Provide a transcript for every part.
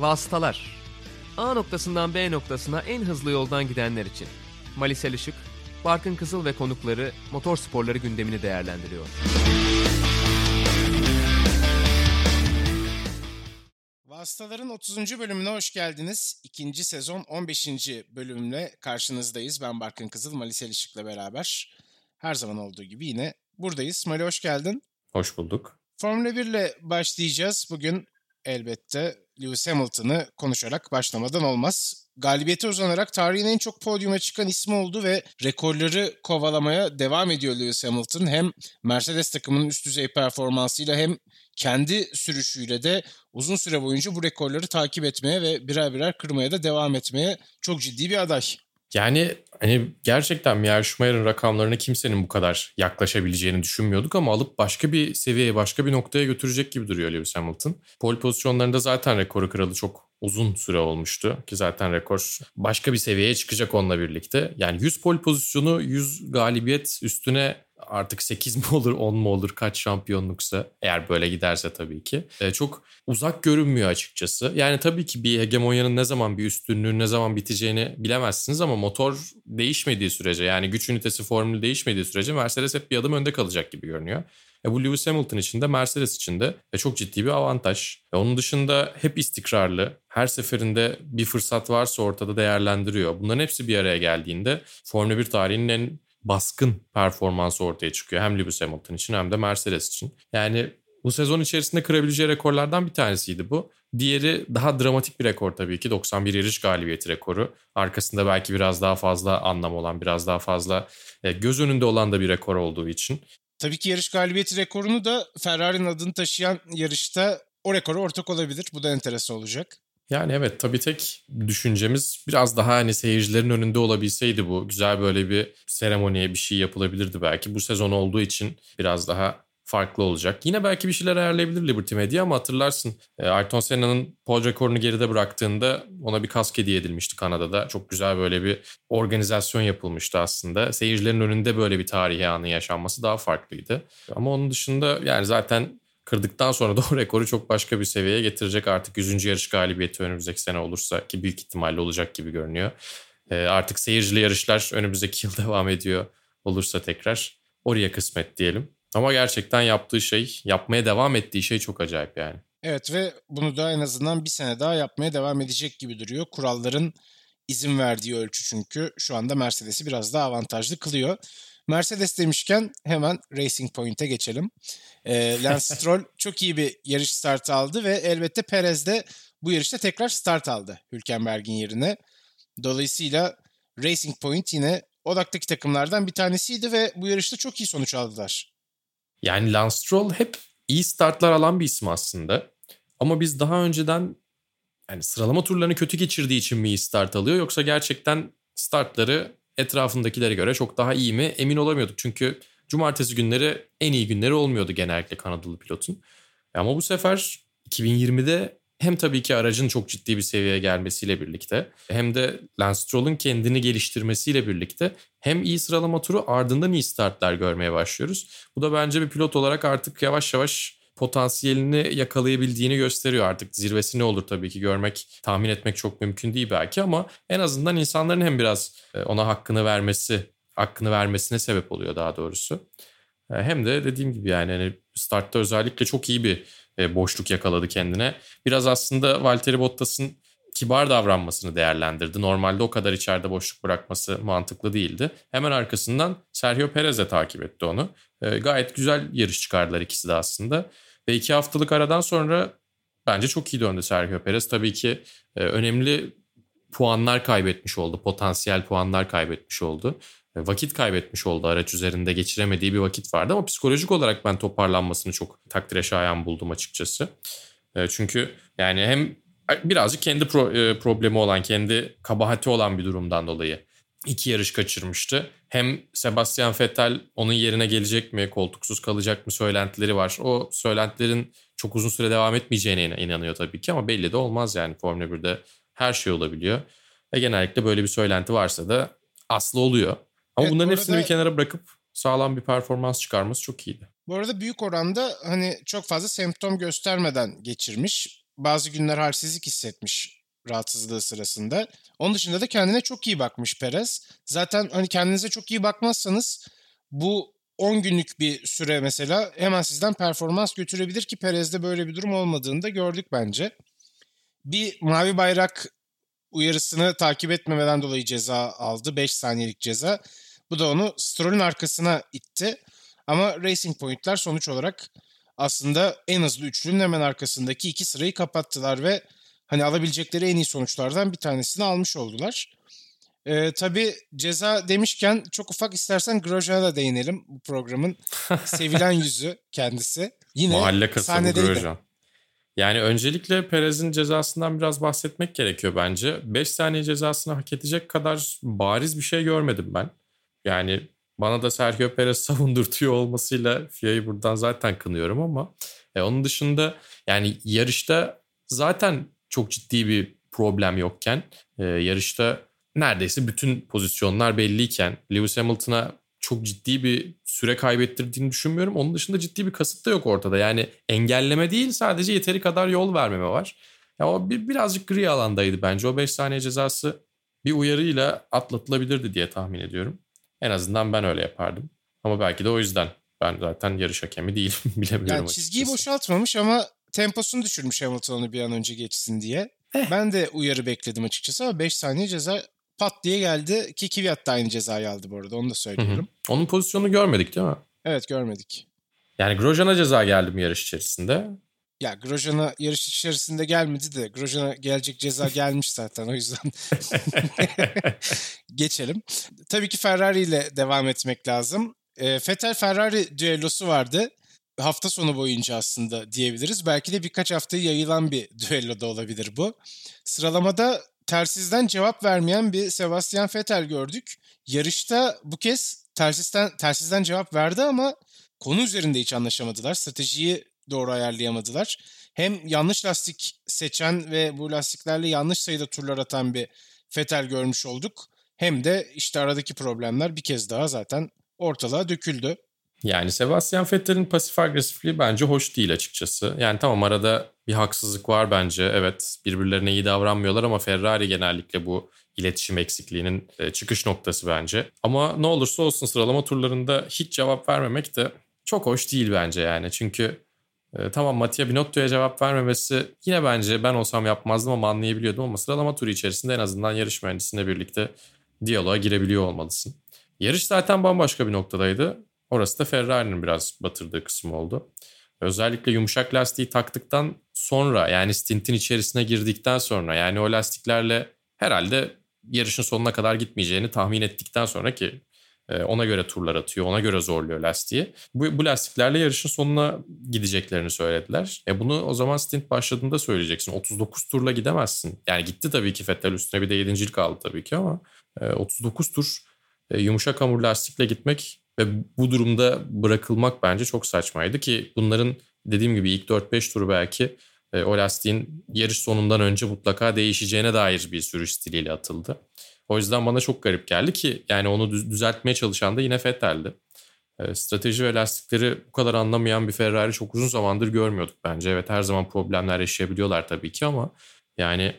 Vasıtalar A noktasından B noktasına en hızlı yoldan gidenler için. Malisel Işık, Barkın Kızıl ve konukları motor sporları gündemini değerlendiriyor. Vasıtaların 30. bölümüne hoş geldiniz. İkinci sezon 15. bölümle karşınızdayız. Ben Barkın Kızıl, Malisel Işık'la beraber. Her zaman olduğu gibi yine buradayız. Mali hoş geldin. Hoş bulduk. Formula 1 ile başlayacağız. Bugün elbette Lewis Hamilton'ı konuşarak başlamadan olmaz. Galibiyete uzanarak tarihin en çok podyuma çıkan ismi oldu ve rekorları kovalamaya devam ediyor Lewis Hamilton. Hem Mercedes takımının üst düzey performansıyla hem kendi sürüşüyle de uzun süre boyunca bu rekorları takip etmeye ve birer birer kırmaya da devam etmeye çok ciddi bir aday. Yani hani gerçekten Michael Schumacher'ın rakamlarına kimsenin bu kadar yaklaşabileceğini düşünmüyorduk ama alıp başka bir seviyeye, başka bir noktaya götürecek gibi duruyor Lewis Hamilton. Pole pozisyonlarında zaten rekoru kıralı çok uzun süre olmuştu ki zaten rekor başka bir seviyeye çıkacak onunla birlikte. Yani 100 pole pozisyonu 100 galibiyet üstüne artık 8 mi olur 10 mu olur kaç şampiyonluksa eğer böyle giderse tabii ki e, çok uzak görünmüyor açıkçası. Yani tabii ki bir hegemonyanın ne zaman bir üstünlüğün ne zaman biteceğini bilemezsiniz ama motor değişmediği sürece yani güç ünitesi formülü değişmediği sürece Mercedes hep bir adım önde kalacak gibi görünüyor. E bu Lewis Hamilton için de Mercedes için de e çok ciddi bir avantaj. E onun dışında hep istikrarlı. Her seferinde bir fırsat varsa ortada değerlendiriyor. Bunların hepsi bir araya geldiğinde Formula 1 tarihinin en baskın performansı ortaya çıkıyor. Hem Lewis Hamilton için hem de Mercedes için. Yani bu sezon içerisinde kırabileceği rekorlardan bir tanesiydi bu. Diğeri daha dramatik bir rekor tabii ki 91 yarış galibiyeti rekoru. Arkasında belki biraz daha fazla anlam olan, biraz daha fazla e, göz önünde olan da bir rekor olduğu için. Tabii ki yarış galibiyeti rekorunu da Ferrari'nin adını taşıyan yarışta o rekora ortak olabilir. Bu da enteresan olacak. Yani evet tabii tek düşüncemiz biraz daha hani seyircilerin önünde olabilseydi bu. Güzel böyle bir seremoniye bir şey yapılabilirdi belki. Bu sezon olduğu için biraz daha farklı olacak. Yine belki bir şeyler ayarlayabilir Liberty Media ama hatırlarsın e, Ayrton Senna'nın pole rekorunu geride bıraktığında ona bir kask hediye edilmişti Kanada'da. Çok güzel böyle bir organizasyon yapılmıştı aslında. Seyircilerin önünde böyle bir tarihi anı yaşanması daha farklıydı. Ama onun dışında yani zaten kırdıktan sonra da o rekoru çok başka bir seviyeye getirecek artık 100. yarış galibiyeti önümüzdeki sene olursa ki büyük ihtimalle olacak gibi görünüyor. E, artık seyircili yarışlar önümüzdeki yıl devam ediyor olursa tekrar oraya kısmet diyelim. Ama gerçekten yaptığı şey, yapmaya devam ettiği şey çok acayip yani. Evet ve bunu da en azından bir sene daha yapmaya devam edecek gibi duruyor. Kuralların izin verdiği ölçü çünkü şu anda Mercedes'i biraz daha avantajlı kılıyor. Mercedes demişken hemen Racing Point'e geçelim. E, Lance Stroll çok iyi bir yarış startı aldı ve elbette Perez de bu yarışta tekrar start aldı Hülkenberg'in yerine. Dolayısıyla Racing Point yine odaktaki takımlardan bir tanesiydi ve bu yarışta çok iyi sonuç aldılar. Yani Lance Stroll hep iyi startlar alan bir isim aslında. Ama biz daha önceden yani sıralama turlarını kötü geçirdiği için mi iyi start alıyor yoksa gerçekten startları etrafındakilere göre çok daha iyi mi emin olamıyorduk. Çünkü cumartesi günleri en iyi günleri olmuyordu genellikle Kanadalı pilotun. Ama bu sefer 2020'de hem tabii ki aracın çok ciddi bir seviyeye gelmesiyle birlikte hem de Lance Stroll'un kendini geliştirmesiyle birlikte hem iyi sıralama turu ardından iyi startlar görmeye başlıyoruz. Bu da bence bir pilot olarak artık yavaş yavaş potansiyelini yakalayabildiğini gösteriyor. Artık zirvesi ne olur tabii ki görmek, tahmin etmek çok mümkün değil belki ama en azından insanların hem biraz e, ona hakkını vermesi, hakkını vermesine sebep oluyor daha doğrusu. E, hem de dediğim gibi yani hani startta özellikle çok iyi bir e, boşluk yakaladı kendine. Biraz aslında Valtteri Bottas'ın kibar davranmasını değerlendirdi. Normalde o kadar içeride boşluk bırakması mantıklı değildi. Hemen arkasından Sergio Perez de takip etti onu. Gayet güzel yarış çıkardılar ikisi de aslında. Ve iki haftalık aradan sonra bence çok iyi döndü Sergio Perez. Tabii ki e, önemli puanlar kaybetmiş oldu. Potansiyel puanlar kaybetmiş oldu. E, vakit kaybetmiş oldu araç üzerinde geçiremediği bir vakit vardı ama psikolojik olarak ben toparlanmasını çok takdire şayan buldum açıkçası. E, çünkü yani hem birazcık kendi pro, e, problemi olan, kendi kabahati olan bir durumdan dolayı iki yarış kaçırmıştı. Hem Sebastian Vettel onun yerine gelecek mi, koltuksuz kalacak mı söylentileri var. O söylentilerin çok uzun süre devam etmeyeceğine inanıyor tabii ki ama belli de olmaz yani Formula 1'de her şey olabiliyor. Ve genellikle böyle bir söylenti varsa da aslı oluyor. Ama evet, bunların arada, hepsini bir kenara bırakıp sağlam bir performans çıkarması çok iyiydi. Bu arada büyük oranda hani çok fazla semptom göstermeden geçirmiş. bazı günler halsizlik hissetmiş rahatsızlığı sırasında. Onun dışında da kendine çok iyi bakmış Perez. Zaten hani kendinize çok iyi bakmazsanız bu 10 günlük bir süre mesela hemen sizden performans götürebilir ki Perez'de böyle bir durum olmadığını da gördük bence. Bir mavi bayrak uyarısını takip etmemeden dolayı ceza aldı. 5 saniyelik ceza. Bu da onu Stroll'ün arkasına itti. Ama Racing Point'ler sonuç olarak aslında en hızlı üçlünün hemen arkasındaki iki sırayı kapattılar ve hani alabilecekleri en iyi sonuçlardan bir tanesini almış oldular. Ee, tabii ceza demişken çok ufak istersen Grosjean'a da değinelim bu programın sevilen yüzü kendisi. Yine Mahalle kasabı. Grosjean. Yani öncelikle Perez'in cezasından biraz bahsetmek gerekiyor bence. 5 saniye cezasını hak edecek kadar bariz bir şey görmedim ben. Yani bana da Sergio Perez savundurtuyor olmasıyla FIA'yı buradan zaten kınıyorum ama e, onun dışında yani yarışta zaten çok ciddi bir problem yokken e, yarışta neredeyse bütün pozisyonlar belliyken Lewis Hamilton'a çok ciddi bir süre kaybettirdiğini düşünmüyorum. Onun dışında ciddi bir kasıt da yok ortada. Yani engelleme değil sadece yeteri kadar yol vermeme var. Ya o bir, birazcık gri alandaydı bence. O 5 saniye cezası bir uyarıyla atlatılabilirdi diye tahmin ediyorum. En azından ben öyle yapardım. Ama belki de o yüzden. Ben zaten yarış hakemi değilim. Bilemiyorum Yani çizgiyi açıkçası. boşaltmamış ama temposunu düşürmüş Hamilton onu bir an önce geçsin diye. Ben de uyarı bekledim açıkçası ama 5 saniye ceza pat diye geldi ki Kvyat da aynı cezayı aldı bu arada onu da Hı hı. söylüyorum. Onun pozisyonunu görmedik değil mi? Evet görmedik. Yani Grosjean'a ceza geldi mi yarış içerisinde? Ya Grosjean'a yarış içerisinde gelmedi de Grosjean'a gelecek ceza gelmiş zaten o yüzden geçelim. Tabii ki Ferrari ile devam etmek lazım. E, Vettel Ferrari düellosu vardı. Hafta sonu boyunca aslında diyebiliriz. Belki de birkaç haftayı yayılan bir düello da olabilir bu. Sıralamada tersizden cevap vermeyen bir Sebastian Vettel gördük. Yarışta bu kez tersizden, tersizden cevap verdi ama konu üzerinde hiç anlaşamadılar. Stratejiyi doğru ayarlayamadılar. Hem yanlış lastik seçen ve bu lastiklerle yanlış sayıda turlar atan bir Vettel görmüş olduk. Hem de işte aradaki problemler bir kez daha zaten ortalığa döküldü. Yani Sebastian Vettel'in pasif agresifliği bence hoş değil açıkçası. Yani tamam arada bir haksızlık var bence. Evet birbirlerine iyi davranmıyorlar ama Ferrari genellikle bu iletişim eksikliğinin e, çıkış noktası bence. Ama ne olursa olsun sıralama turlarında hiç cevap vermemek de çok hoş değil bence yani. Çünkü e, tamam Mattia Binotto'ya cevap vermemesi yine bence ben olsam yapmazdım ama anlayabiliyordum ama sıralama turu içerisinde en azından yarış mühendisiyle birlikte diyaloğa girebiliyor olmalısın. Yarış zaten bambaşka bir noktadaydı. Orası da Ferrari'nin biraz batırdığı kısım oldu. Özellikle yumuşak lastiği taktıktan sonra yani stintin içerisine girdikten sonra yani o lastiklerle herhalde yarışın sonuna kadar gitmeyeceğini tahmin ettikten sonra ki e, ona göre turlar atıyor, ona göre zorluyor lastiği. Bu, bu lastiklerle yarışın sonuna gideceklerini söylediler. E bunu o zaman stint başladığında söyleyeceksin. 39 turla gidemezsin. Yani gitti tabii ki Vettel üstüne bir de 7. aldı tabii ki ama e, 39 tur e, yumuşak hamur lastikle gitmek ve bu durumda bırakılmak bence çok saçmaydı ki bunların dediğim gibi ilk 4-5 turu belki e, o lastiğin yarış sonundan önce mutlaka değişeceğine dair bir sürüş stiliyle atıldı. O yüzden bana çok garip geldi ki yani onu düzeltmeye çalışan da yine Vettel'di. E, strateji ve lastikleri bu kadar anlamayan bir Ferrari çok uzun zamandır görmüyorduk bence. Evet her zaman problemler yaşayabiliyorlar tabii ki ama yani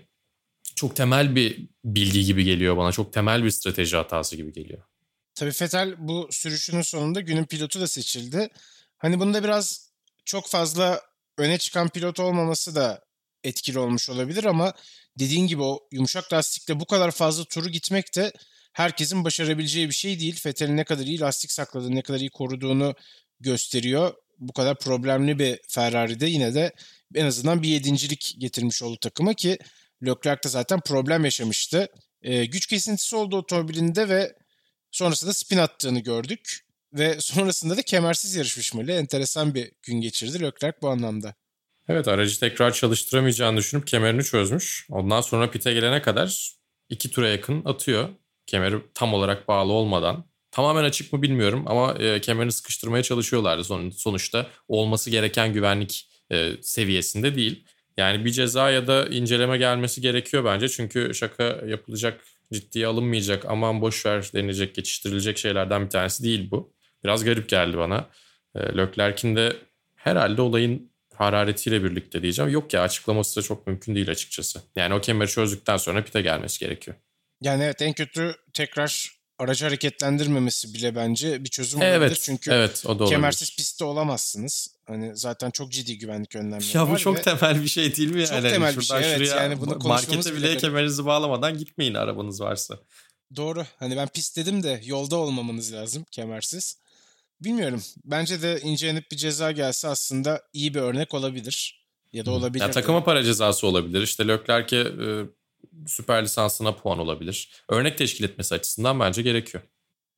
çok temel bir bilgi gibi geliyor bana. Çok temel bir strateji hatası gibi geliyor. Tabii Vettel bu sürüşünün sonunda günün pilotu da seçildi. Hani bunda biraz çok fazla öne çıkan pilot olmaması da etkili olmuş olabilir ama dediğin gibi o yumuşak lastikle bu kadar fazla turu gitmek de herkesin başarabileceği bir şey değil. Vettel'in ne kadar iyi lastik sakladığını, ne kadar iyi koruduğunu gösteriyor. Bu kadar problemli bir Ferrari'de yine de en azından bir yedincilik getirmiş oldu takıma ki Leclerc de zaten problem yaşamıştı. Ee, güç kesintisi oldu otomobilinde ve sonrasında spin attığını gördük. Ve sonrasında da kemersiz yarışmış Mali. Enteresan bir gün geçirdi Leclerc bu anlamda. Evet aracı tekrar çalıştıramayacağını düşünüp kemerini çözmüş. Ondan sonra pite gelene kadar iki tura yakın atıyor. Kemeri tam olarak bağlı olmadan. Tamamen açık mı bilmiyorum ama e, kemerini sıkıştırmaya çalışıyorlardı son, sonuçta. Olması gereken güvenlik e, seviyesinde değil. Yani bir ceza ya da inceleme gelmesi gerekiyor bence. Çünkü şaka yapılacak, ciddiye alınmayacak, aman boş ver denilecek, geçiştirilecek şeylerden bir tanesi değil bu. Biraz garip geldi bana. E, Leclerc'in de herhalde olayın hararetiyle birlikte diyeceğim. Yok ya açıklaması da çok mümkün değil açıkçası. Yani o kemeri çözdükten sonra pite gelmesi gerekiyor. Yani evet en kötü tekrar aracı hareketlendirmemesi bile bence bir çözüm evet, olabilir. Çünkü evet, o da kemersiz pistte olamazsınız. Hani zaten çok ciddi güvenlik önlemleri ya var. bu çok ve... temel bir şey değil mi yani? Çok temel bir şey evet. Yani bunu markete bile bile kemerinizi bağlamadan gitmeyin arabanız varsa. Doğru. Hani ben pist dedim de yolda olmamanız lazım kemersiz. Bilmiyorum. Bence de incelenip bir ceza gelse aslında iyi bir örnek olabilir. Ya da olabilir. Ya takıma para cezası olabilir. İşte Leclerc'e e, süper lisansına puan olabilir. Örnek teşkil etmesi açısından bence gerekiyor.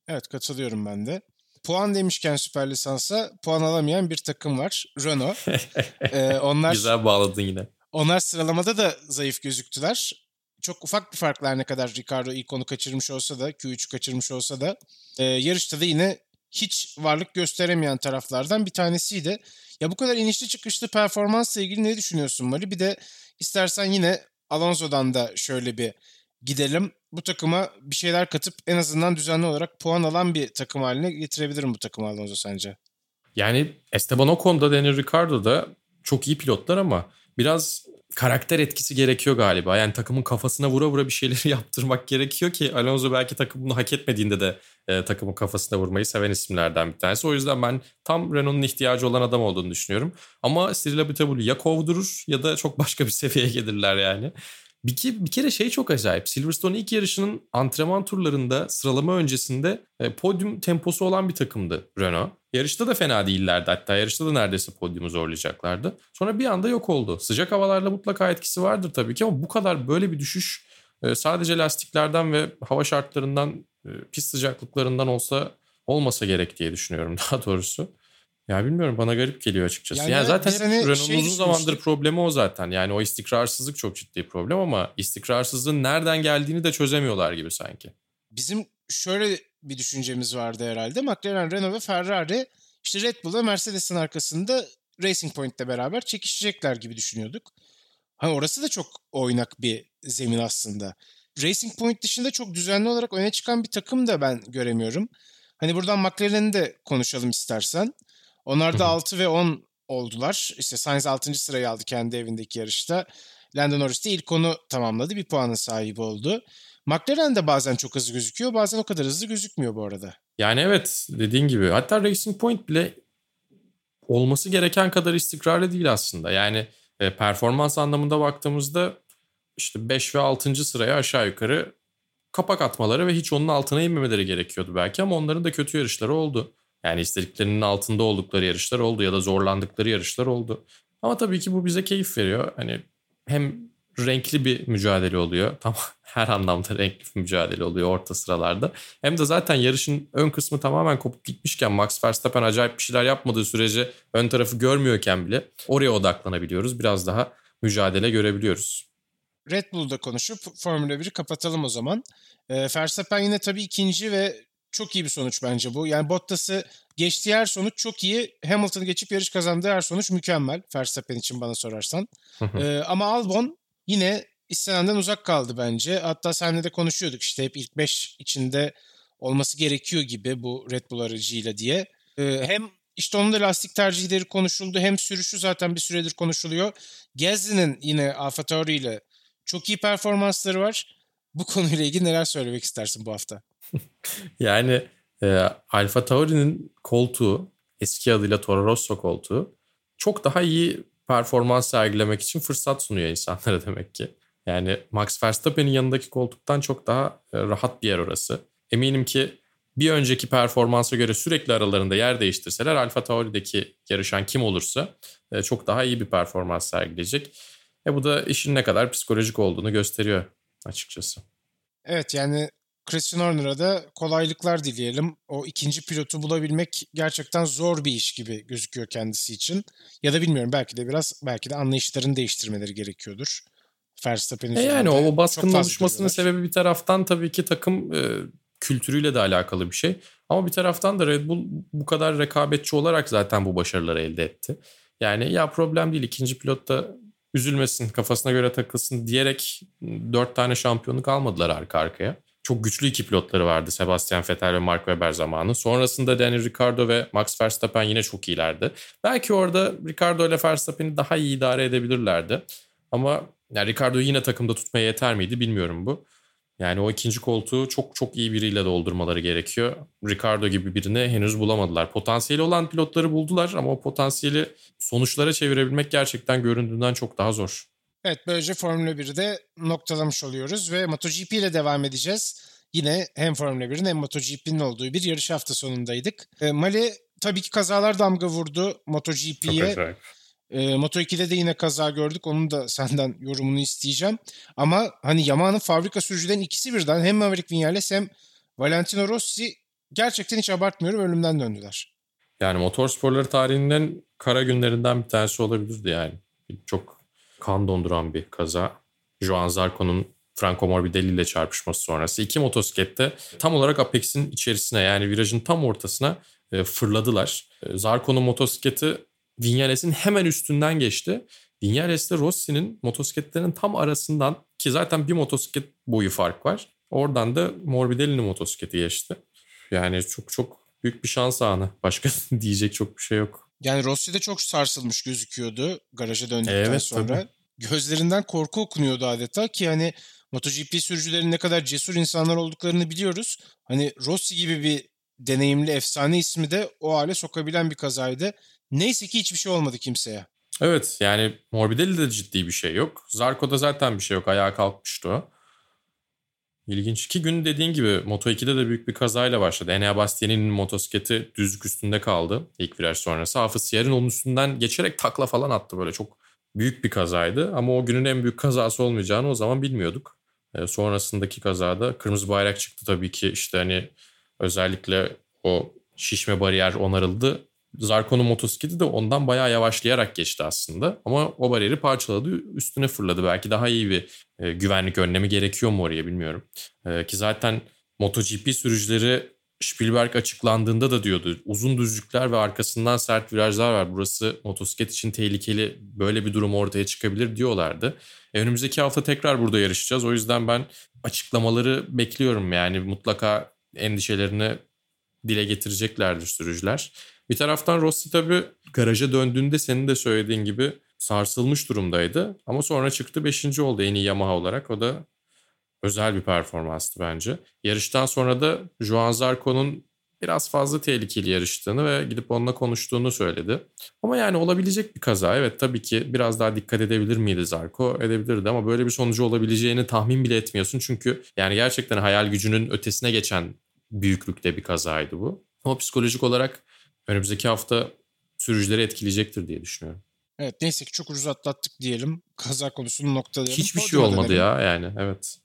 Evet katılıyorum ben de. Puan demişken süper lisansa puan alamayan bir takım var. Renault. ee, onlar Güzel bağladın yine. Onlar sıralamada da zayıf gözüktüler. Çok ufak bir farklar ne kadar Ricardo ilk onu kaçırmış olsa da Q3'ü kaçırmış olsa da e, yarışta da yine hiç varlık gösteremeyen taraflardan bir tanesiydi. Ya bu kadar inişli çıkışlı performansla ilgili ne düşünüyorsun Mali? Bir de istersen yine Alonso'dan da şöyle bir gidelim. Bu takıma bir şeyler katıp en azından düzenli olarak puan alan bir takım haline getirebilirim bu takımı Alonso sence? Yani Esteban Ocon da Daniel Ricciardo da çok iyi pilotlar ama biraz karakter etkisi gerekiyor galiba. Yani takımın kafasına vura vura bir şeyleri yaptırmak gerekiyor ki Alonso belki takım bunu hak etmediğinde de e, takımın kafasına vurmayı seven isimlerden bir tanesi. O yüzden ben tam Renault'un ihtiyacı olan adam olduğunu düşünüyorum. Ama Cyril Abiteboul'u ya kovdurur ya da çok başka bir seviyeye gelirler yani. Bir, ki, bir kere şey çok acayip. Silverstone ilk yarışının antrenman turlarında sıralama öncesinde e, podyum temposu olan bir takımdı Renault. Yarışta da fena değillerdi hatta yarışta da neredeyse podyumu zorlayacaklardı. Sonra bir anda yok oldu. Sıcak havalarla mutlaka etkisi vardır tabii ki ama bu kadar böyle bir düşüş e, sadece lastiklerden ve hava şartlarından, e, pist sıcaklıklarından olsa olmasa gerek diye düşünüyorum daha doğrusu. Ya bilmiyorum bana garip geliyor açıkçası. Yani, yani zaten hani Renault'un şey uzun zamandır problemi o zaten. Yani o istikrarsızlık çok ciddi problem ama istikrarsızlığın nereden geldiğini de çözemiyorlar gibi sanki. Bizim şöyle bir düşüncemiz vardı herhalde. McLaren, Renault ve Ferrari işte Red Bull ve Mercedes'in arkasında Racing Point'le beraber çekişecekler gibi düşünüyorduk. Hani orası da çok oynak bir zemin aslında. Racing Point dışında çok düzenli olarak öne çıkan bir takım da ben göremiyorum. Hani buradan McLaren'i de konuşalım istersen. Onlar da 6 ve 10 oldular. İşte Sainz 6. sırayı aldı kendi evindeki yarışta. Lando Norris de ilk onu tamamladı. Bir puanın sahibi oldu. McLaren de bazen çok hızlı gözüküyor. Bazen o kadar hızlı gözükmüyor bu arada. Yani evet dediğin gibi. Hatta Racing Point bile olması gereken kadar istikrarlı değil aslında. Yani e, performans anlamında baktığımızda işte 5 ve 6. sıraya aşağı yukarı kapak atmaları ve hiç onun altına inmemeleri gerekiyordu belki ama onların da kötü yarışları oldu. Yani istediklerinin altında oldukları yarışlar oldu ya da zorlandıkları yarışlar oldu. Ama tabii ki bu bize keyif veriyor. Hani hem renkli bir mücadele oluyor. Tam her anlamda renkli bir mücadele oluyor orta sıralarda. Hem de zaten yarışın ön kısmı tamamen kopup gitmişken Max Verstappen acayip bir şeyler yapmadığı sürece ön tarafı görmüyorken bile oraya odaklanabiliyoruz. Biraz daha mücadele görebiliyoruz. Red Bull'da konuşup Formula 1'i kapatalım o zaman. E, Verstappen yine tabii ikinci ve çok iyi bir sonuç bence bu. Yani Bottas'ı geçtiği her sonuç çok iyi. Hamilton'ı geçip yarış kazandığı her sonuç mükemmel. Verstappen için bana sorarsan. ee, ama Albon yine istenenden uzak kaldı bence. Hatta seninle de konuşuyorduk işte hep ilk 5 içinde olması gerekiyor gibi bu Red Bull aracıyla diye. Ee, hem işte onun da lastik tercihleri konuşuldu. Hem sürüşü zaten bir süredir konuşuluyor. Gezli'nin yine AlphaTauri ile çok iyi performansları var. Bu konuyla ilgili neler söylemek istersin bu hafta? yani e, Alfa Tauri'nin koltuğu eski adıyla Toro Rosso koltuğu çok daha iyi performans sergilemek için fırsat sunuyor insanlara demek ki. Yani Max Verstappen'in yanındaki koltuktan çok daha e, rahat bir yer orası. Eminim ki bir önceki performansa göre sürekli aralarında yer değiştirseler Alfa Tauri'deki yarışan kim olursa e, çok daha iyi bir performans sergileyecek. E bu da işin ne kadar psikolojik olduğunu gösteriyor açıkçası. Evet yani Christian Horner'a da kolaylıklar dileyelim. O ikinci pilotu bulabilmek gerçekten zor bir iş gibi gözüküyor kendisi için. Ya da bilmiyorum belki de biraz belki de anlayışlarını değiştirmeleri gerekiyordur. Verstappen'in e yani o baskının oluşmasının sebebi bir taraftan tabii ki takım e, kültürüyle de alakalı bir şey. Ama bir taraftan da Red Bull bu kadar rekabetçi olarak zaten bu başarıları elde etti. Yani ya problem değil ikinci pilot da üzülmesin kafasına göre takılsın diyerek dört tane şampiyonluk almadılar arka arkaya. Çok güçlü iki pilotları vardı Sebastian Vettel ve Mark Webber zamanı. Sonrasında Daniel Ricciardo ve Max Verstappen yine çok iyilerdi. Belki orada Ricciardo ile Verstappen'i daha iyi idare edebilirlerdi. Ama yani Ricciardo'yu yine takımda tutmaya yeter miydi bilmiyorum bu. Yani o ikinci koltuğu çok çok iyi biriyle doldurmaları gerekiyor. Ricardo gibi birini henüz bulamadılar. Potansiyeli olan pilotları buldular ama o potansiyeli sonuçlara çevirebilmek gerçekten göründüğünden çok daha zor. Evet böylece Formula 1'de noktalamış oluyoruz ve MotoGP ile devam edeceğiz. Yine hem Formula 1'in hem MotoGP'nin olduğu bir yarış hafta sonundaydık. E, Mali tabii ki kazalar damga vurdu MotoGP'ye. E, Moto2'de de yine kaza gördük. Onun da senden yorumunu isteyeceğim. Ama hani Yamaha'nın fabrika sürücülerin ikisi birden hem Maverick Vinales hem Valentino Rossi gerçekten hiç abartmıyorum ölümden döndüler. Yani motorsporları tarihinden kara günlerinden bir tanesi olabilirdi yani. Çok kan donduran bir kaza. Joan Zarco'nun Franco Morbidelli ile çarpışması sonrası iki motosiklette tam olarak Apex'in içerisine yani virajın tam ortasına e, fırladılar. E, Zarco'nun motosikleti Vinales'in hemen üstünden geçti. Vinales ile Rossi'nin motosikletlerin tam arasından ki zaten bir motosiklet boyu fark var. Oradan da Morbidelli'nin motosikleti geçti. Yani çok çok büyük bir şans anı. Başka diyecek çok bir şey yok. Yani Rossi de çok sarsılmış gözüküyordu garaja döndükten evet, sonra. Tabii. Gözlerinden korku okunuyordu adeta ki hani MotoGP sürücülerin ne kadar cesur insanlar olduklarını biliyoruz. Hani Rossi gibi bir deneyimli efsane ismi de o hale sokabilen bir kazaydı. Neyse ki hiçbir şey olmadı kimseye. Evet yani Morbidelli'de de ciddi bir şey yok. Zarco'da zaten bir şey yok. Ayağa kalkmıştı o. İlginç. İki gün dediğin gibi Moto2'de de büyük bir kazayla başladı. Enea Bastianini'nin motosikleti düzlük üstünde kaldı ilk viraj sonrası. Hafız Siyer'in onun üstünden geçerek takla falan attı böyle çok büyük bir kazaydı. Ama o günün en büyük kazası olmayacağını o zaman bilmiyorduk. E, sonrasındaki kazada kırmızı bayrak çıktı tabii ki işte hani özellikle o şişme bariyer onarıldı. Zarko'nun motosikleti de ondan bayağı yavaşlayarak geçti aslında. Ama o bariyeri parçaladı, üstüne fırladı. Belki daha iyi bir e, güvenlik önlemi gerekiyor mu oraya bilmiyorum. E, ki zaten MotoGP sürücüleri Spielberg açıklandığında da diyordu. Uzun düzlükler ve arkasından sert virajlar var. Burası motosiklet için tehlikeli. Böyle bir durum ortaya çıkabilir diyorlardı. E, önümüzdeki hafta tekrar burada yarışacağız. O yüzden ben açıklamaları bekliyorum. Yani mutlaka endişelerini dile getireceklerdir sürücüler. Bir taraftan Rossi tabii garaja döndüğünde senin de söylediğin gibi sarsılmış durumdaydı. Ama sonra çıktı 5. oldu en iyi Yamaha olarak. O da özel bir performanstı bence. Yarıştan sonra da Joan Zarco'nun biraz fazla tehlikeli yarıştığını ve gidip onunla konuştuğunu söyledi. Ama yani olabilecek bir kaza. Evet tabii ki biraz daha dikkat edebilir miydi Zarko? Edebilirdi ama böyle bir sonucu olabileceğini tahmin bile etmiyorsun. Çünkü yani gerçekten hayal gücünün ötesine geçen büyüklükte bir kazaydı bu. Ama psikolojik olarak önümüzdeki hafta sürücüleri etkileyecektir diye düşünüyorum. Evet neyse ki çok ucuz atlattık diyelim. Kaza konusunu noktalayalım. Hiçbir şey olmadı dönelim. ya yani evet.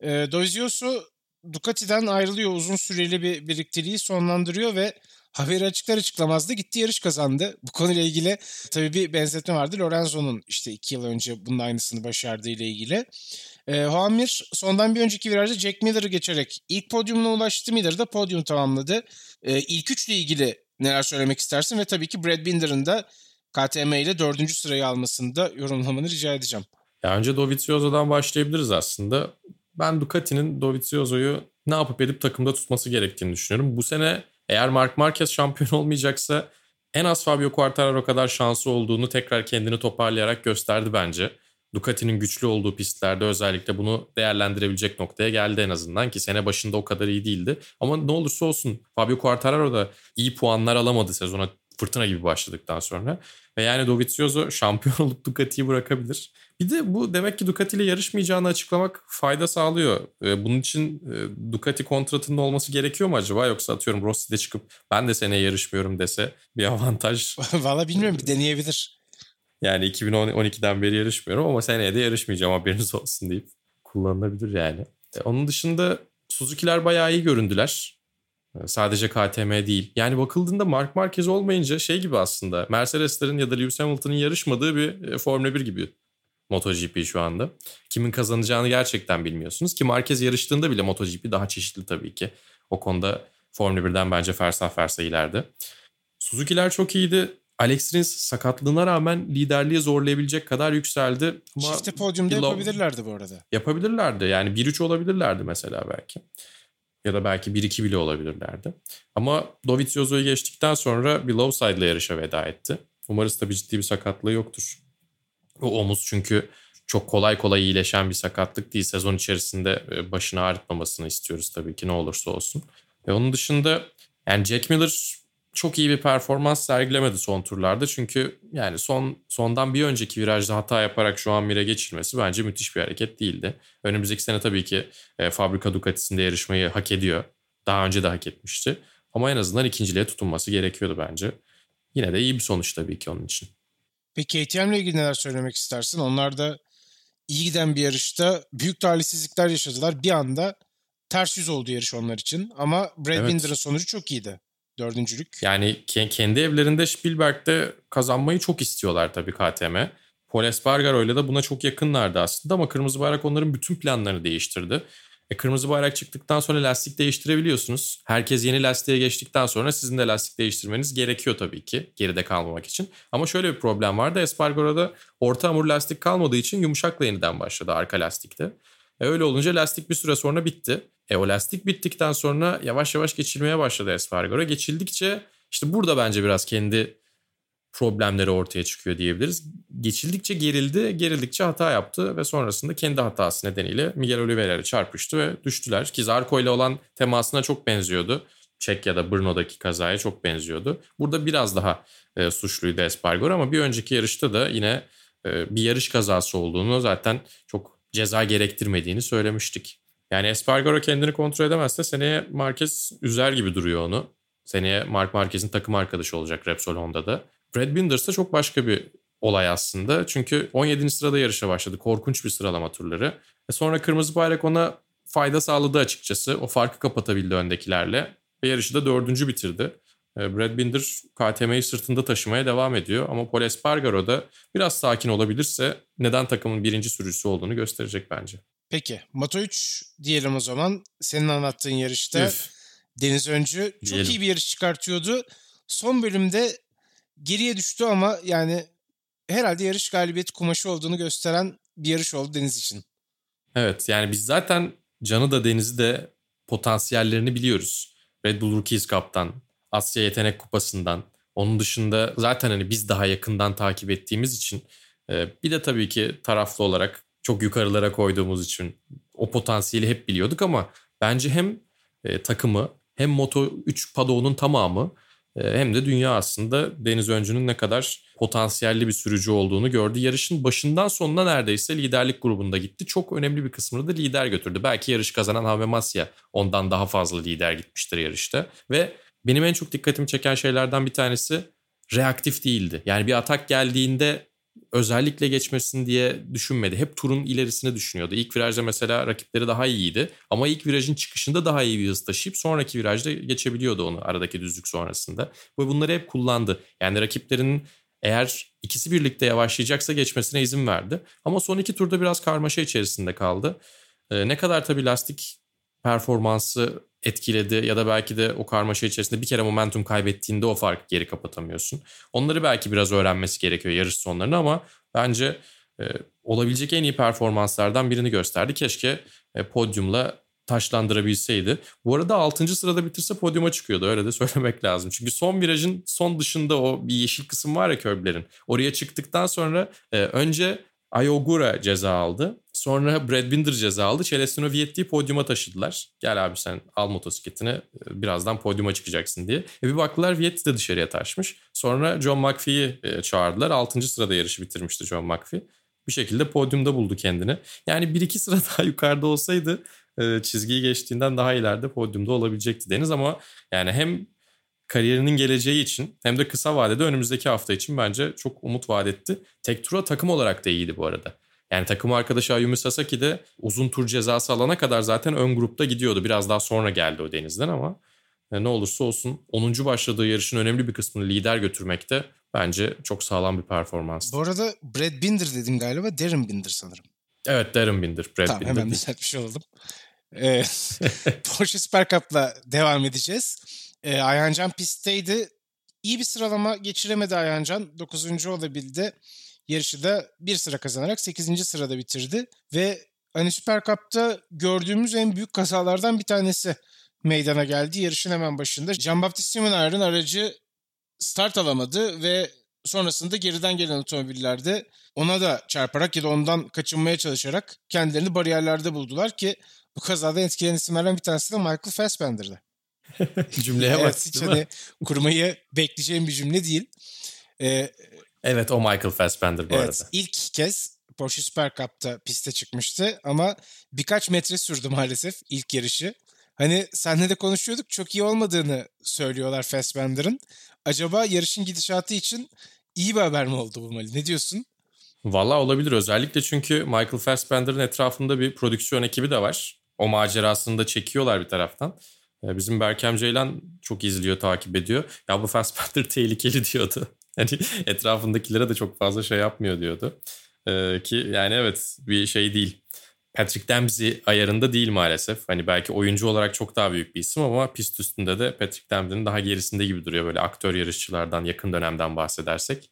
E, Dovizioso Ducati'den ayrılıyor. Uzun süreli bir birlikteliği sonlandırıyor ve haberi açıklar açıklamaz da gitti yarış kazandı. Bu konuyla ilgili tabii bir benzetme vardı. Lorenzo'nun işte iki yıl önce bunun aynısını başardığı ile ilgili. E, Huamir sondan bir önceki virajda Jack Miller'ı geçerek ilk podyumuna ulaştı. Miller da podyum tamamladı. E, ilk üçle ilgili neler söylemek istersin ve tabii ki Brad Binder'ın da KTM ile dördüncü sırayı almasını da yorumlamanı rica edeceğim. Ya önce Dovizioso'dan başlayabiliriz aslında. Ben Ducati'nin Dovizioso'yu ne yapıp edip takımda tutması gerektiğini düşünüyorum. Bu sene eğer Mark Marquez şampiyon olmayacaksa en az Fabio Quartararo kadar şansı olduğunu tekrar kendini toparlayarak gösterdi bence. Ducati'nin güçlü olduğu pistlerde özellikle bunu değerlendirebilecek noktaya geldi en azından ki sene başında o kadar iyi değildi. Ama ne olursa olsun Fabio Quartararo da iyi puanlar alamadı sezona fırtına gibi başladıktan sonra. Ve yani Dovizioso şampiyon olup Ducati'yi bırakabilir. Bir de bu demek ki Ducati ile yarışmayacağını açıklamak fayda sağlıyor. Ee, bunun için e, Ducati kontratının olması gerekiyor mu acaba? Yoksa atıyorum Rossi de çıkıp ben de seneye yarışmıyorum dese bir avantaj. Valla bilmiyorum bir deneyebilir. Yani 2012'den beri yarışmıyorum ama seneye de yarışmayacağım haberiniz olsun deyip kullanılabilir yani. E, onun dışında Suzuki'ler bayağı iyi göründüler. E, sadece KTM değil. Yani bakıldığında Mark Marquez olmayınca şey gibi aslında Mercedes'lerin ya da Lewis Hamilton'ın yarışmadığı bir e, Formula 1 gibi MotoGP şu anda. Kimin kazanacağını gerçekten bilmiyorsunuz. Ki Marquez yarıştığında bile MotoGP daha çeşitli tabii ki. O konuda Formula 1'den bence fersah fersah ileride. Suzuki'ler çok iyiydi. Alex Rins sakatlığına rağmen liderliği zorlayabilecek kadar yükseldi. Ama Çifte podyumda Below, yapabilirlerdi bu arada. Yapabilirlerdi. Yani 1-3 olabilirlerdi mesela belki. Ya da belki 1-2 bile olabilirlerdi. Ama Dovizioso'yu geçtikten sonra Below ile yarışa veda etti. Umarız tabii ciddi bir sakatlığı yoktur. O omuz çünkü çok kolay kolay iyileşen bir sakatlık değil. Sezon içerisinde e, başını ağrıtmamasını istiyoruz tabii ki ne olursa olsun. Ve onun dışında yani Jack Miller çok iyi bir performans sergilemedi son turlarda. Çünkü yani son sondan bir önceki virajda hata yaparak şu an mire geçirmesi bence müthiş bir hareket değildi. Önümüzdeki sene tabii ki e, Fabrika Ducati'sinde yarışmayı hak ediyor. Daha önce de hak etmişti. Ama en azından ikinciliğe tutunması gerekiyordu bence. Yine de iyi bir sonuç tabii ki onun için. Peki KTM ile ilgili neler söylemek istersin? Onlar da iyi giden bir yarışta büyük talihsizlikler yaşadılar. Bir anda ters yüz oldu yarış onlar için. Ama Brad evet. Binder'ın sonucu çok iyiydi. Dördüncülük. Yani kendi evlerinde Spielberg'de kazanmayı çok istiyorlar tabii KTM. Paul Espargaro ile de buna çok yakınlardı aslında ama Kırmızı Bayrak onların bütün planlarını değiştirdi. E, kırmızı bayrak çıktıktan sonra lastik değiştirebiliyorsunuz. Herkes yeni lastiğe geçtikten sonra sizin de lastik değiştirmeniz gerekiyor tabii ki geride kalmamak için. Ama şöyle bir problem vardı. Espargaro'da orta hamur lastik kalmadığı için yumuşakla yeniden başladı arka lastikte. E, öyle olunca lastik bir süre sonra bitti. E o lastik bittikten sonra yavaş yavaş geçilmeye başladı Espargaro. Geçildikçe işte burada bence biraz kendi problemleri ortaya çıkıyor diyebiliriz. Geçildikçe gerildi, gerildikçe hata yaptı ve sonrasında kendi hatası nedeniyle Miguel Oliveira'ya çarpıştı ve düştüler. Ki Zarco ile olan temasına çok benziyordu. Çek ya da Brno'daki kazaya çok benziyordu. Burada biraz daha e, suçluydu Espargaro ama bir önceki yarışta da yine e, bir yarış kazası olduğunu zaten çok ceza gerektirmediğini söylemiştik. Yani Espargaro kendini kontrol edemezse seneye Marquez üzer gibi duruyor onu. Seneye Mark Marquez'in takım arkadaşı olacak Repsol Honda'da. Brad Binders çok başka bir olay aslında. Çünkü 17. sırada yarışa başladı. Korkunç bir sıralama turları. E sonra Kırmızı Bayrak ona fayda sağladı açıkçası. O farkı kapatabildi öndekilerle. Ve yarışı da dördüncü bitirdi. E, Brad Binder KTM'yi sırtında taşımaya devam ediyor. Ama Paul Espargaro da biraz sakin olabilirse neden takımın birinci sürücüsü olduğunu gösterecek bence. Peki Moto 3 diyelim o zaman. Senin anlattığın yarışta Üf. Deniz Öncü çok diyelim. iyi bir yarış çıkartıyordu. Son bölümde geriye düştü ama yani herhalde yarış galibiyeti kumaşı olduğunu gösteren bir yarış oldu Deniz için. Evet yani biz zaten Can'ı da Deniz'i de potansiyellerini biliyoruz. Red Bull Rookies Cup'tan, Asya Yetenek Kupası'ndan. Onun dışında zaten hani biz daha yakından takip ettiğimiz için e, bir de tabii ki taraflı olarak çok yukarılara koyduğumuz için o potansiyeli hep biliyorduk ama bence hem e, takımı hem Moto 3 Pado'nun tamamı ee, hem de dünya aslında Deniz Öncü'nün ne kadar potansiyelli bir sürücü olduğunu gördü. Yarışın başından sonuna neredeyse liderlik grubunda gitti. Çok önemli bir kısmını da lider götürdü. Belki yarış kazanan Have Masya ondan daha fazla lider gitmiştir yarışta. Ve benim en çok dikkatimi çeken şeylerden bir tanesi reaktif değildi. Yani bir atak geldiğinde özellikle geçmesin diye düşünmedi. Hep turun ilerisini düşünüyordu. İlk virajda mesela rakipleri daha iyiydi. Ama ilk virajın çıkışında daha iyi bir hız taşıyıp sonraki virajda geçebiliyordu onu aradaki düzlük sonrasında. Ve bunları hep kullandı. Yani rakiplerinin eğer ikisi birlikte yavaşlayacaksa geçmesine izin verdi. Ama son iki turda biraz karmaşa içerisinde kaldı. Ee, ne kadar tabii lastik performansı etkiledi ya da belki de o karmaşa içerisinde bir kere momentum kaybettiğinde o farkı geri kapatamıyorsun. Onları belki biraz öğrenmesi gerekiyor yarış sonlarını ama bence e, olabilecek en iyi performanslardan birini gösterdi. Keşke e, podyumla taşlandırabilseydi. Bu arada 6. sırada bitirse podyuma çıkıyordu öyle de söylemek lazım. Çünkü son virajın son dışında o bir yeşil kısım var ya körblerin. Oraya çıktıktan sonra e, önce Ayogura ceza aldı. Sonra Brad Binder ceza aldı. Celestino Vietti'yi podyuma taşıdılar. Gel abi sen al motosikletini e, birazdan podyuma çıkacaksın diye. E bir baktılar Vietti de dışarıya taşmış. Sonra John McPhee'yi e, çağırdılar. 6. sırada yarışı bitirmişti John McPhee. Bir şekilde podyumda buldu kendini. Yani 1-2 sıra daha yukarıda olsaydı e, çizgiyi geçtiğinden daha ileride podyumda olabilecekti Deniz ama yani hem kariyerinin geleceği için hem de kısa vadede önümüzdeki hafta için bence çok umut vaat etti. Tek tura takım olarak da iyiydi bu arada. Yani takım arkadaşı Ayumi Sasaki de uzun tur cezası alana kadar zaten ön grupta gidiyordu. Biraz daha sonra geldi o denizden ama e, ne olursa olsun 10. başladığı yarışın önemli bir kısmını lider götürmekte bence çok sağlam bir performans. Bu arada Brad Binder dedim galiba. Darren Binder sanırım. Evet Darren Binder. Brad tamam Binder hemen düzeltmiş oldum. Ee, Porsche Super Cup'la devam edeceğiz. E, Ayhan Can pistteydi. iyi bir sıralama geçiremedi Ayhancan. 9. olabildi. Yarışı da bir sıra kazanarak 8. sırada bitirdi. Ve hani Süper Cup'ta gördüğümüz en büyük kazalardan bir tanesi meydana geldi. Yarışın hemen başında. Jean-Baptiste Simonar'ın aracı start alamadı ve sonrasında geriden gelen otomobillerde ona da çarparak ya da ondan kaçınmaya çalışarak kendilerini bariyerlerde buldular ki bu kazada etkilenen isimlerden bir tanesi de Michael Fassbender'dı. Cümleye evet, bak. hiç değil mi? hani kurmayı bekleyeceğim bir cümle değil. Ee, Evet o Michael Fassbender bu evet, arada. ilk kez Porsche Super Cup'ta piste çıkmıştı ama birkaç metre sürdü maalesef ilk yarışı. Hani senle de konuşuyorduk çok iyi olmadığını söylüyorlar Fassbender'ın. Acaba yarışın gidişatı için iyi bir haber mi oldu bu Mali? Ne diyorsun? Valla olabilir özellikle çünkü Michael Fassbender'ın etrafında bir prodüksiyon ekibi de var. O macerasını da çekiyorlar bir taraftan. Bizim Berkem Ceylan çok izliyor, takip ediyor. Ya bu Fassbender tehlikeli diyordu. Hani etrafındakilere de çok fazla şey yapmıyor diyordu. Ee, ki yani evet bir şey değil. Patrick Dempsey ayarında değil maalesef. Hani belki oyuncu olarak çok daha büyük bir isim ama pist üstünde de Patrick Dempsey'nin daha gerisinde gibi duruyor. Böyle aktör yarışçılardan yakın dönemden bahsedersek.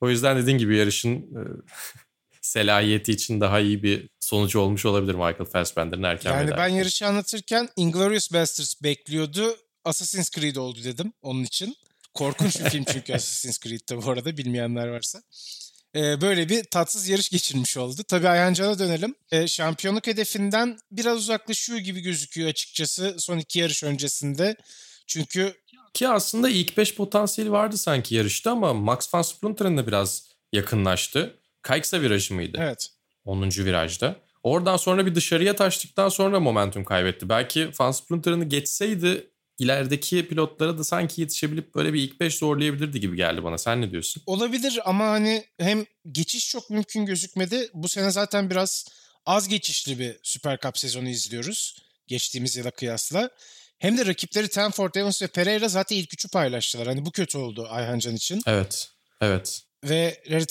O yüzden dediğin gibi yarışın e, selahiyeti için daha iyi bir sonucu olmuş olabilir Michael Fassbender'ın erken yani veda ben yarışı anlatırken Inglourious Basterds bekliyordu. Assassin's Creed oldu dedim onun için. Korkunç bir film çünkü Assassin's Creed'de bu arada bilmeyenler varsa. Ee, böyle bir tatsız yarış geçirmiş oldu. Tabii Ayhancan'a dönelim. Ee, şampiyonluk hedefinden biraz uzaklaşıyor gibi gözüküyor açıkçası son iki yarış öncesinde. Çünkü Ki aslında ilk 5 potansiyeli vardı sanki yarışta ama Max van Splinter'ın da biraz yakınlaştı. Kayaksa virajı mıydı? evet 10. virajda. Oradan sonra bir dışarıya taştıktan sonra momentum kaybetti. Belki Van Splinter'ını geçseydi ilerideki pilotlara da sanki yetişebilip böyle bir ilk 5 zorlayabilirdi gibi geldi bana. Sen ne diyorsun? olabilir ama hani hem geçiş çok mümkün gözükmedi. Bu sene zaten biraz az geçişli bir Süper Cup sezonu izliyoruz. Geçtiğimiz yıla kıyasla. Hem de rakipleri Tenford, Evans ve Pereira zaten ilk üçü paylaştılar. Hani bu kötü oldu Ayhancan için. Evet. Evet. Ve Larry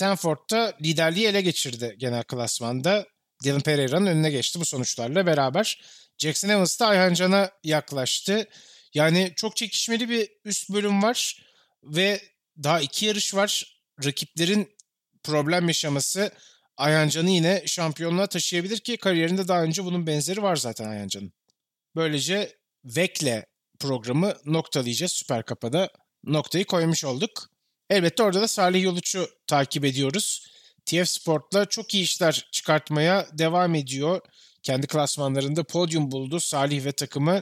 da liderliği ele geçirdi genel klasmanda. Dylan Pereira'nın önüne geçti bu sonuçlarla beraber. Jackson Evans da Ayhancan'a yaklaştı. Yani çok çekişmeli bir üst bölüm var ve daha iki yarış var. Rakiplerin problem yaşaması Ayhancan'ı yine şampiyonluğa taşıyabilir ki kariyerinde daha önce bunun benzeri var zaten Ayhancan'ın. Böylece Vek'le programı noktalayacağız. Süper Kapa'da noktayı koymuş olduk. Elbette orada da Salih Yoluç'u takip ediyoruz. TF Sport'la çok iyi işler çıkartmaya devam ediyor. Kendi klasmanlarında podyum buldu. Salih ve takımı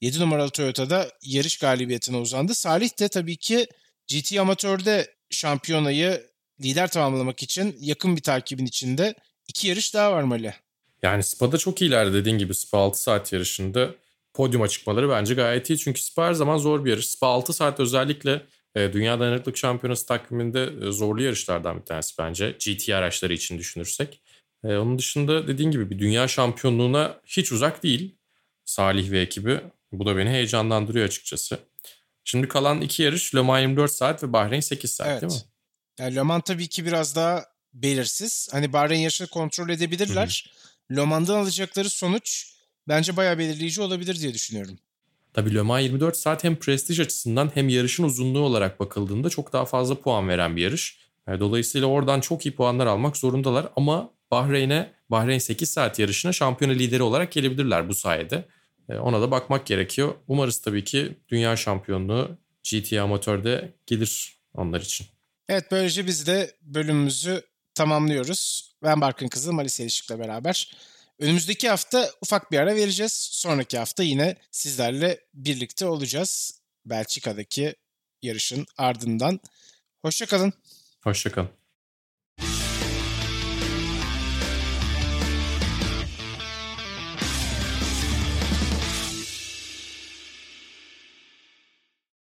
7 numaralı Toyota'da yarış galibiyetine uzandı. Salih de tabii ki GT Amatör'de şampiyonayı lider tamamlamak için yakın bir takibin içinde. iki yarış daha var Mali. Yani Spa'da çok iyiler dediğin gibi Spa 6 saat yarışında podyuma çıkmaları bence gayet iyi. Çünkü Spa her zaman zor bir yarış. Spa 6 saat özellikle Dünya Dayanıklık Şampiyonası takviminde e, zorlu yarışlardan bir tanesi bence. GT araçları için düşünürsek. E, onun dışında dediğin gibi bir dünya şampiyonluğuna hiç uzak değil Salih ve ekibi. Bu da beni heyecanlandırıyor açıkçası. Şimdi kalan iki yarış Le Mans 24 saat ve Bahreyn 8 saat Evet. değil mi? Yani Le Mans tabii ki biraz daha belirsiz. Hani Bahreyn yarışını kontrol edebilirler. Le Mans'dan alacakları sonuç bence bayağı belirleyici olabilir diye düşünüyorum. Tabii Le Mans 24 saat hem prestij açısından hem yarışın uzunluğu olarak bakıldığında çok daha fazla puan veren bir yarış. E, Dolayısıyla oradan çok iyi puanlar almak zorundalar ama Bahreyn'e Bahreyn 8 saat yarışına şampiyona lideri olarak gelebilirler bu sayede. E, Ona da bakmak gerekiyor. Umarız tabii ki dünya şampiyonluğu GT amatörde gelir onlar için. Evet böylece biz de bölümümüzü tamamlıyoruz. Ben Barkın Kızı Malis Elişik'le beraber. Önümüzdeki hafta ufak bir ara vereceğiz. Sonraki hafta yine sizlerle birlikte olacağız. Belçika'daki yarışın ardından. Hoşçakalın. Hoşçakalın.